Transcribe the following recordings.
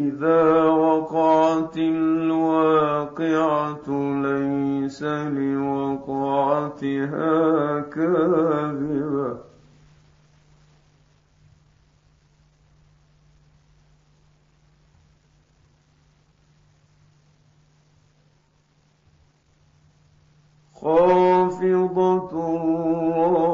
إذا وقعت الواقعة ليس لوقعتها كاذبة. خافضة رافعة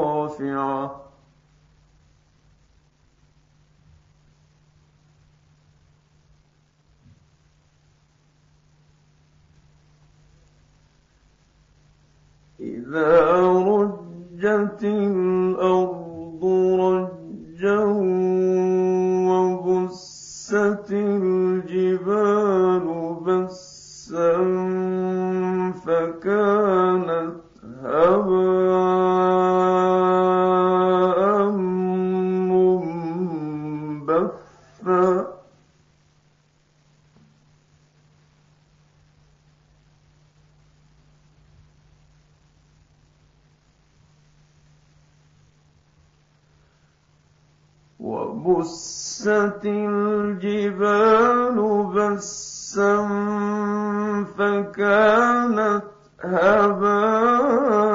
فكانت هباء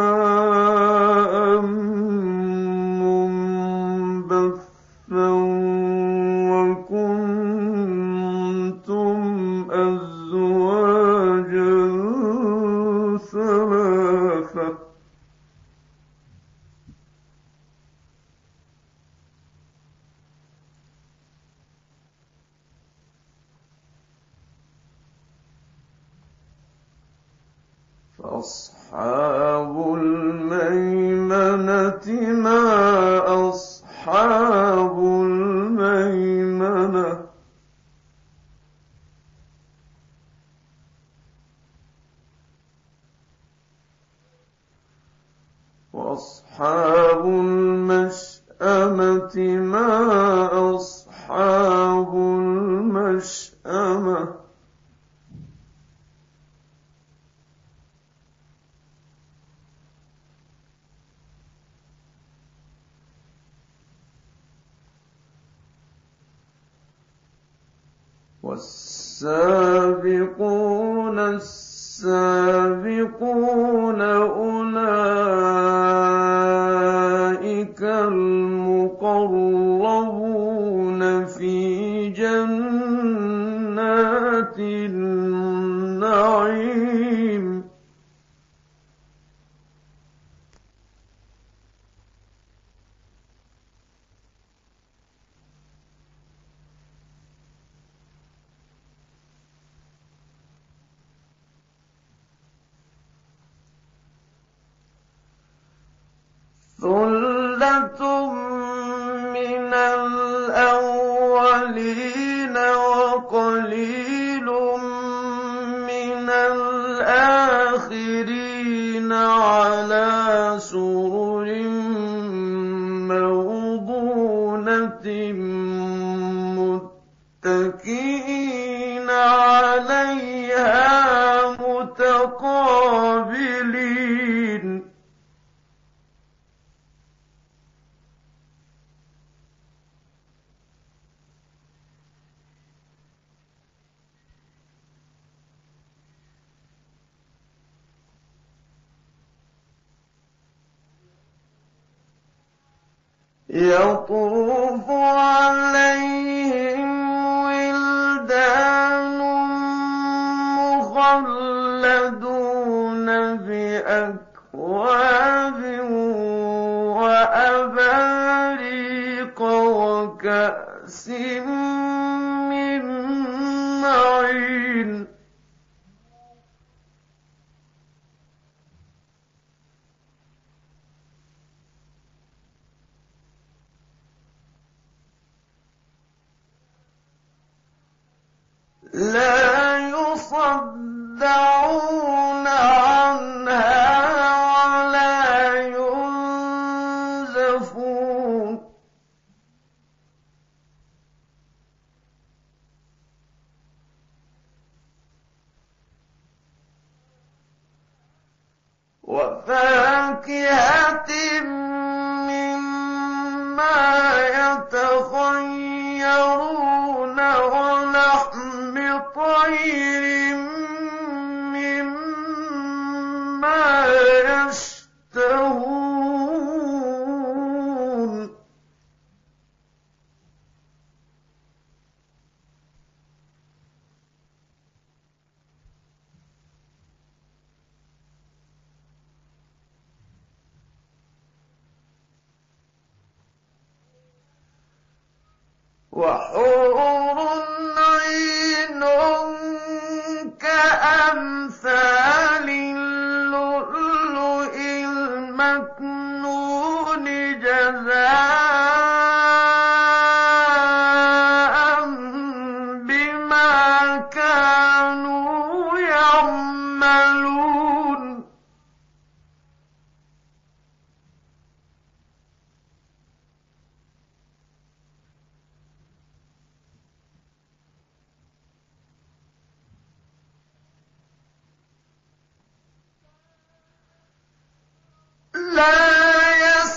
المشأمة والسابقون السابقون أولئك الأولين وقليل بأكواب وأباريق وكأس من معين. وفاكهة مما يتخيرون ولحم طير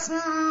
وأصحاب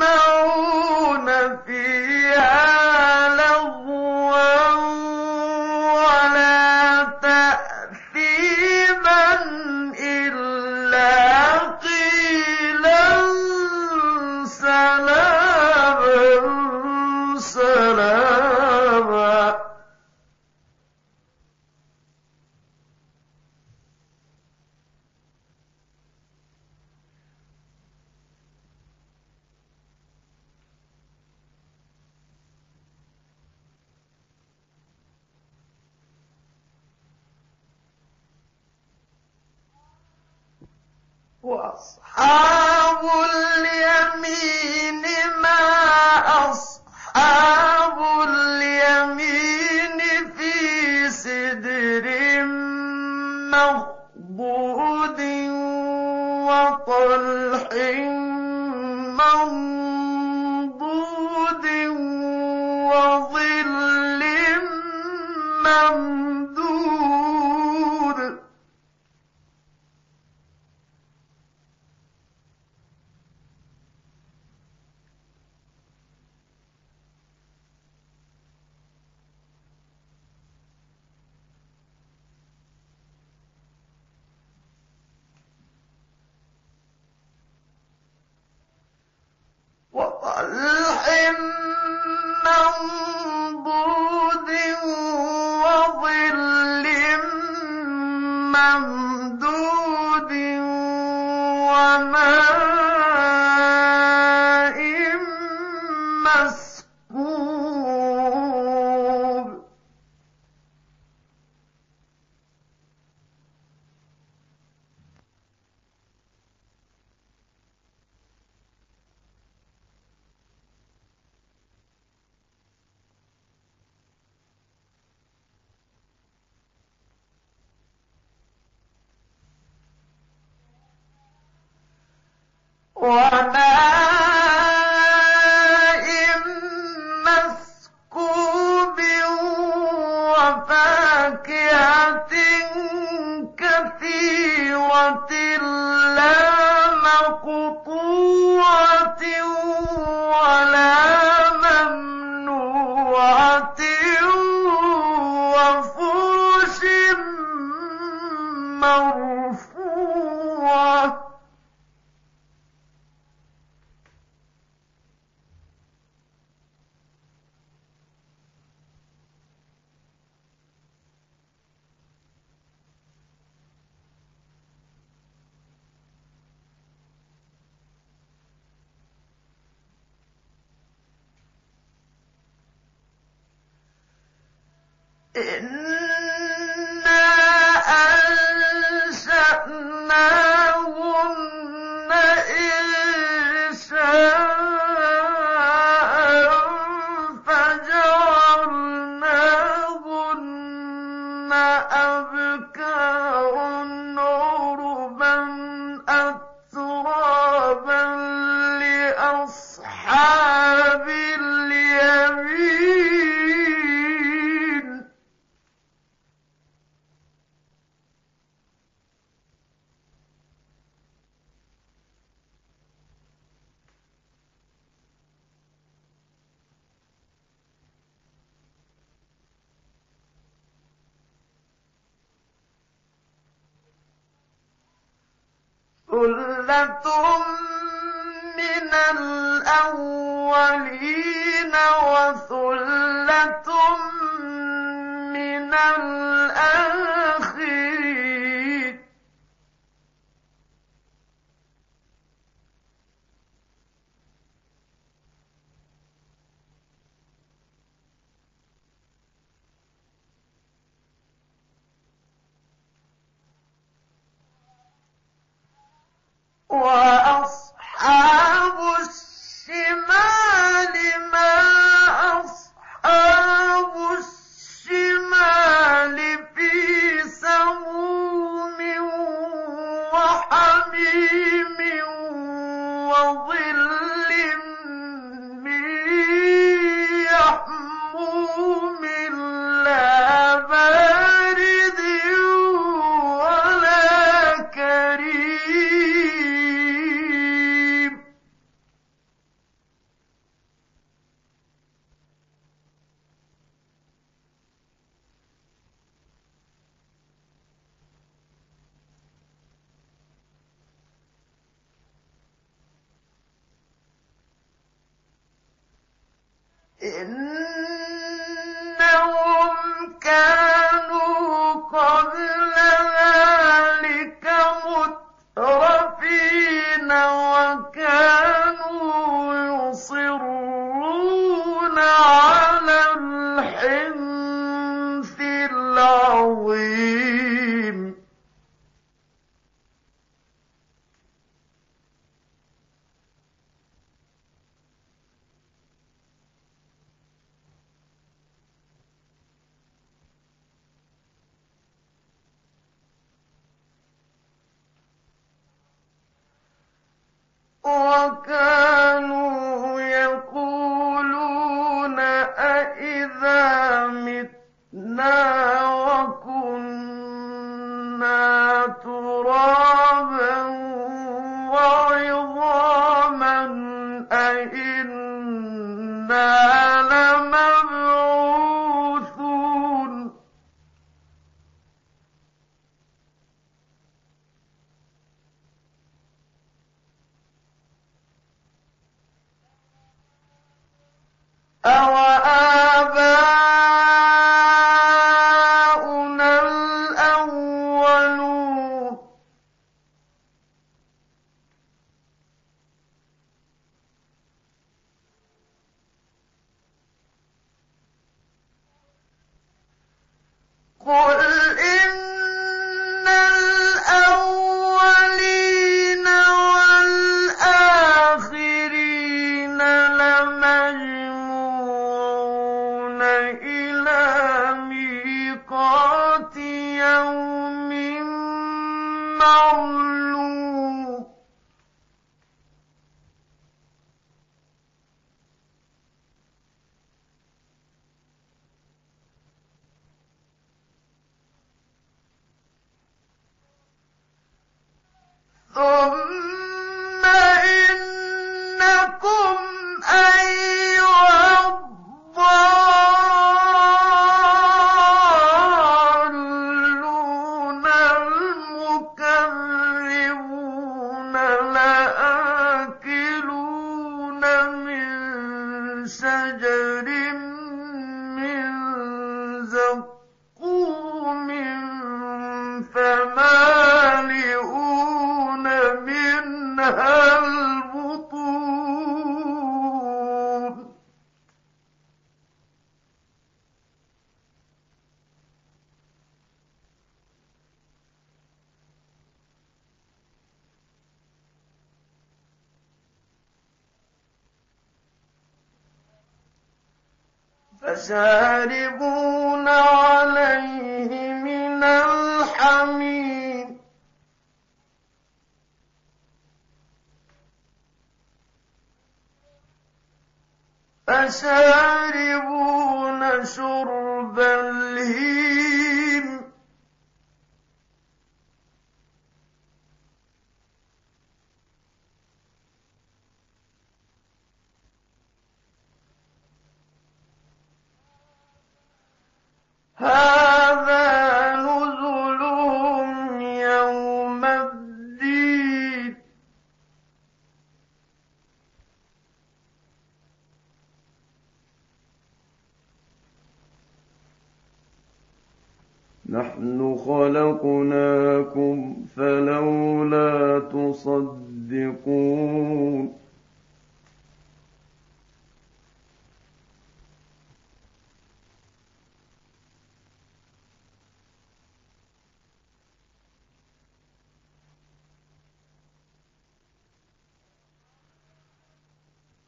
وماء えー、ثلة من الأولين وثلة من الآخرين وأ 嗯。فشاربون عليه من الحميم فشاربون شرب نحن خلقناكم فلولا تصدقون.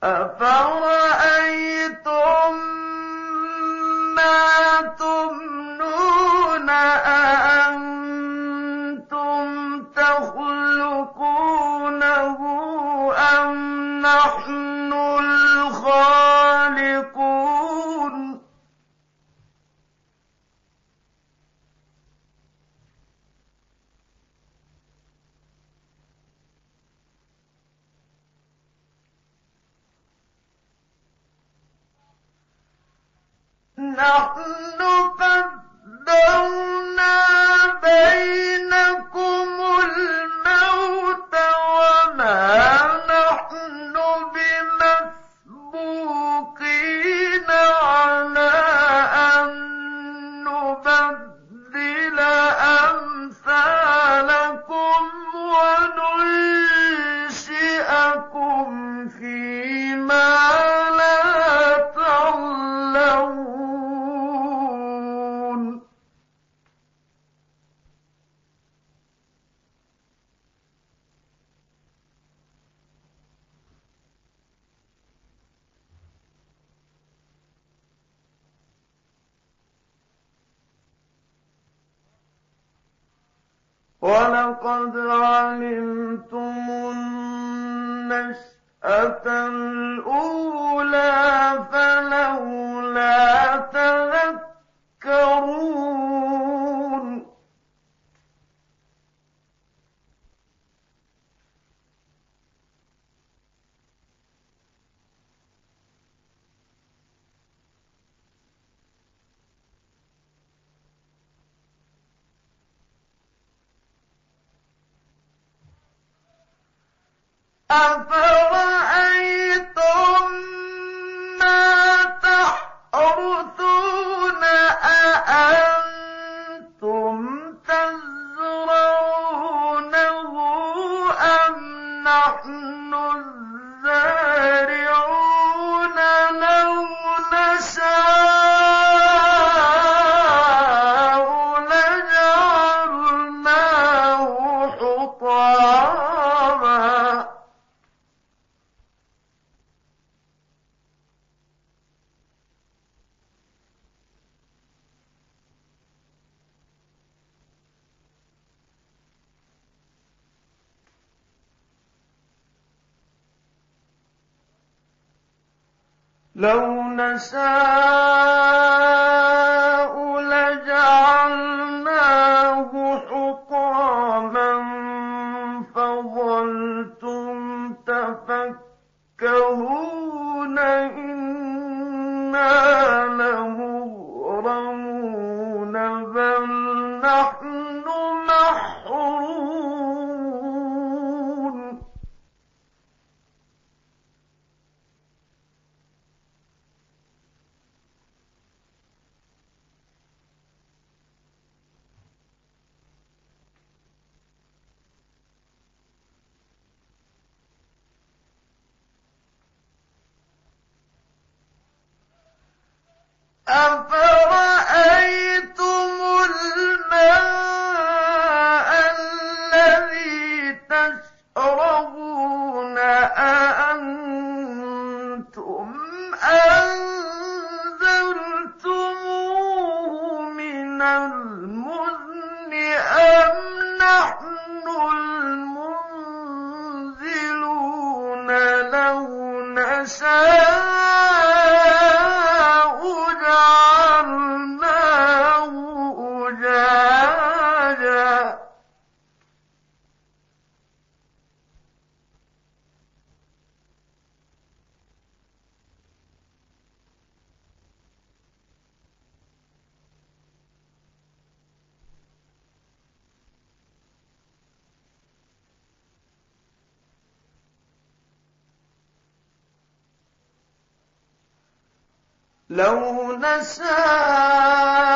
أفرأ نحن قدرنا النشأة الأولى فلولا لو نشاء أفرأ لو نشاء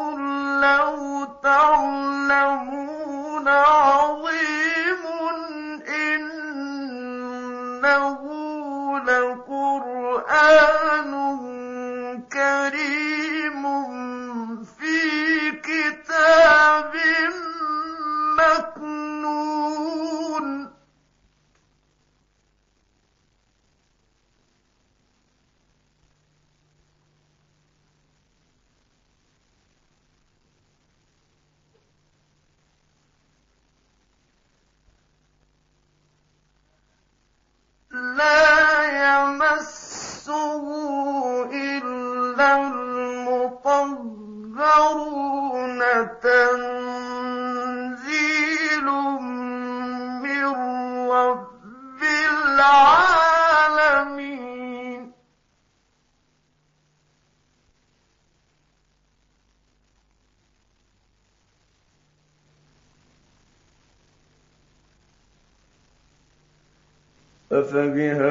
أفبهذا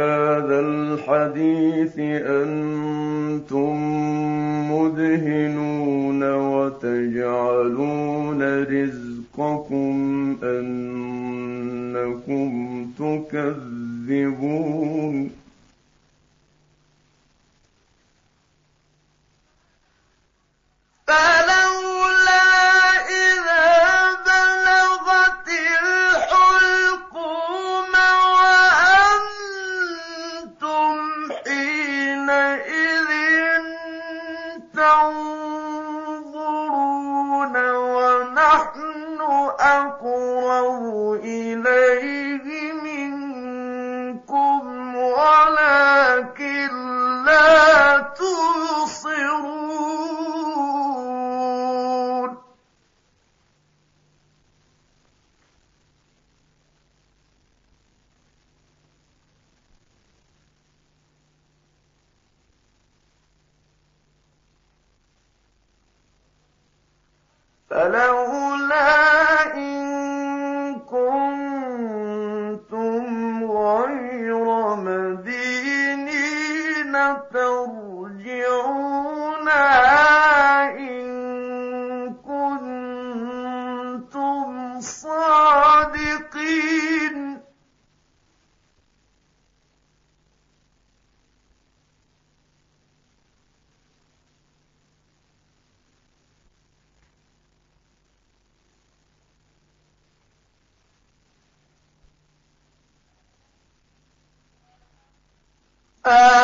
Uh,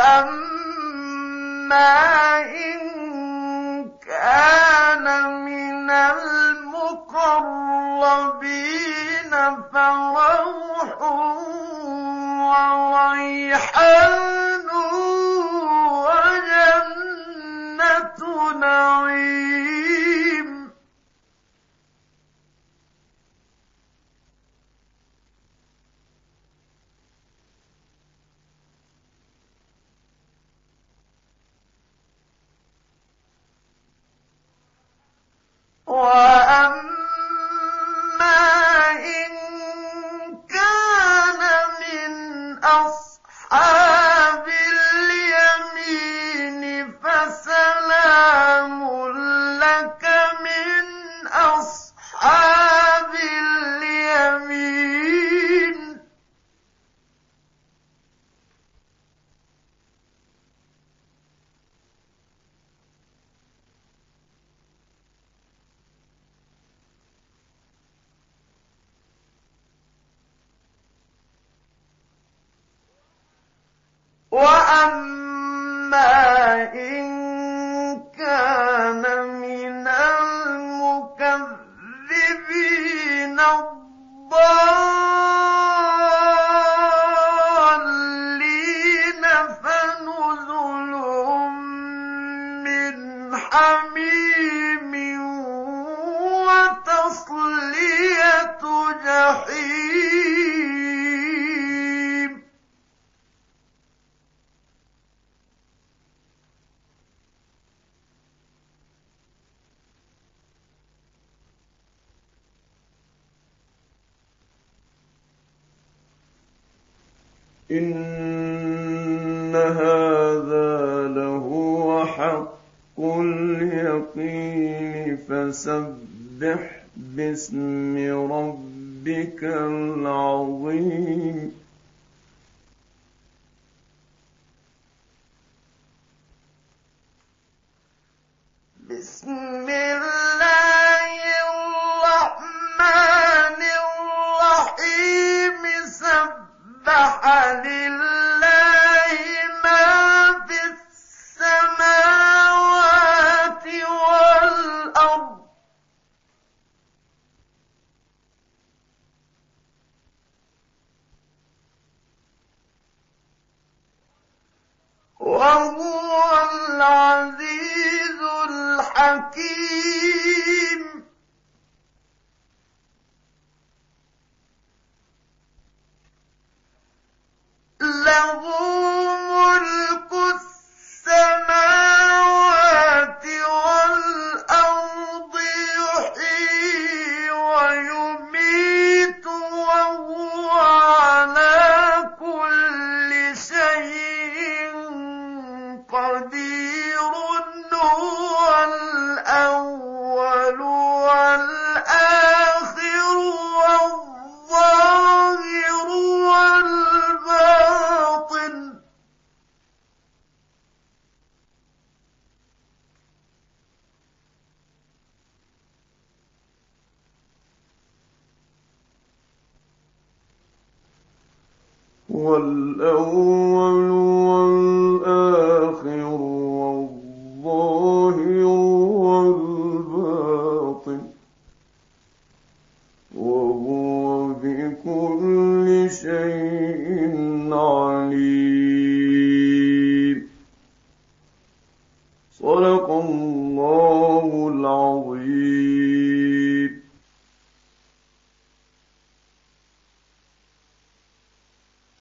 اليمين